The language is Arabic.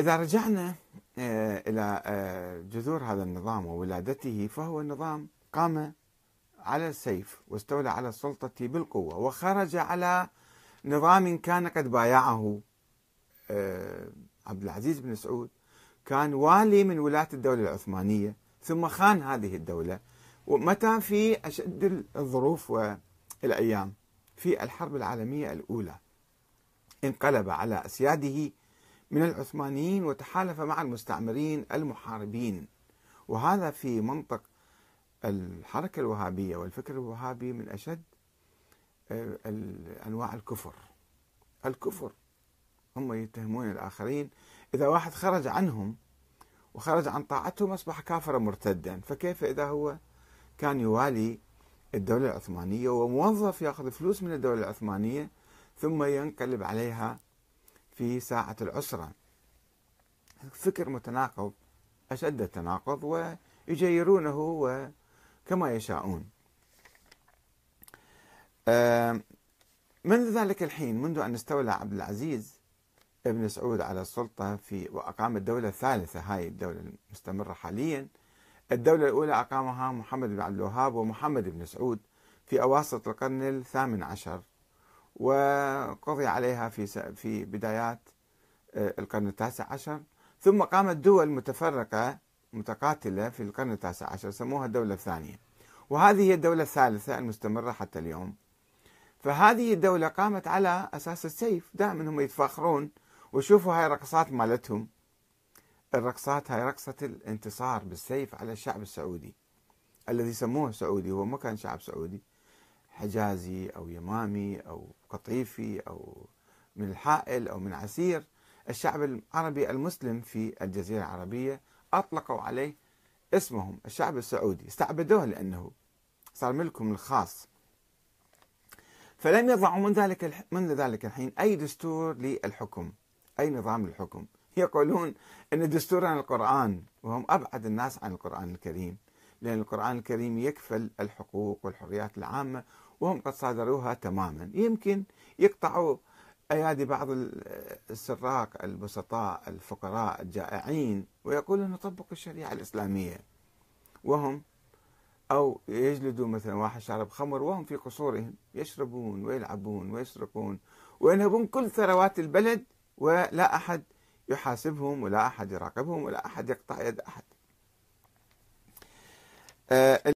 إذا رجعنا آه، إلى آه، جذور هذا النظام وولادته فهو نظام قام على السيف واستولى على السلطة بالقوة وخرج على نظام كان قد بايعه آه، عبد العزيز بن سعود. كان والي من ولاة الدولة العثمانية ثم خان هذه الدولة. ومتى في أشد الظروف والأيام؟ في الحرب العالمية الأولى. انقلب على أسياده من العثمانيين وتحالف مع المستعمرين المحاربين. وهذا في منطق الحركة الوهابية والفكر الوهابي من أشد آه، أنواع الكفر. الكفر هم يتهمون الآخرين. إذا واحد خرج عنهم وخرج عن طاعتهم أصبح كافرا مرتدا. فكيف إذا هو كان يوالي الدولة العثمانية وموظف يأخذ فلوس من الدولة العثمانية ثم ينقلب عليها في ساعة العسرة. فكر متناقض أشد التناقض ويجيرونه كما يشاءون. منذ ذلك الحين منذ أن استولى عبد العزيز ابن سعود على السلطة في وأقام الدولة الثالثة هاي الدولة المستمرة حاليا الدولة الأولى أقامها محمد بن عبد الوهاب ومحمد بن سعود في أواسط القرن الثامن عشر. وقضي عليها في في بدايات آه، القرن التاسع عشر. ثم قامت دول متفرقة متقاتلة في القرن التاسع عشر سموها الدولة الثانية. وهذه هي الدولة الثالثة المستمرة حتى اليوم. فهذه الدولة قامت على أساس السيف. دائما هم يتفاخرون وشوفوا هاي الرقصات مالتهم. الرقصات هاي رقصة الانتصار بالسيف على الشعب السعودي الذي سموه سعودي هو ما كان شعب سعودي. حجازي أو يمامي أو قطيفي أو من الحائل أو من عسير الشعب العربي المسلم في الجزيرة العربية أطلقوا عليه اسمهم الشعب السعودي. استعبدوه لأنه صار ملكهم الخاص. فلم يضعوا من ذلك منذ ذلك الحين أي دستور للحكم أي نظام للحكم. يقولون أن دستورنا القرآن وهم أبعد الناس عن القرآن الكريم. لأن القرآن الكريم يكفل الحقوق والحريات العامة وهم قد صادروها تماما. يمكن يقطعوا أيادي بعض السراق البسطاء الفقراء الجائعين ويقولون نطبق الشريعة الإسلامية. وهم أو يجلدوا مثلا واحد شارب خمر وهم في قصورهم يشربون ويلعبون ويسرقون وينهبون كل ثروات البلد ولا أحد يحاسبهم ولا أحد يراقبهم ولا أحد يقطع يد أحد. é,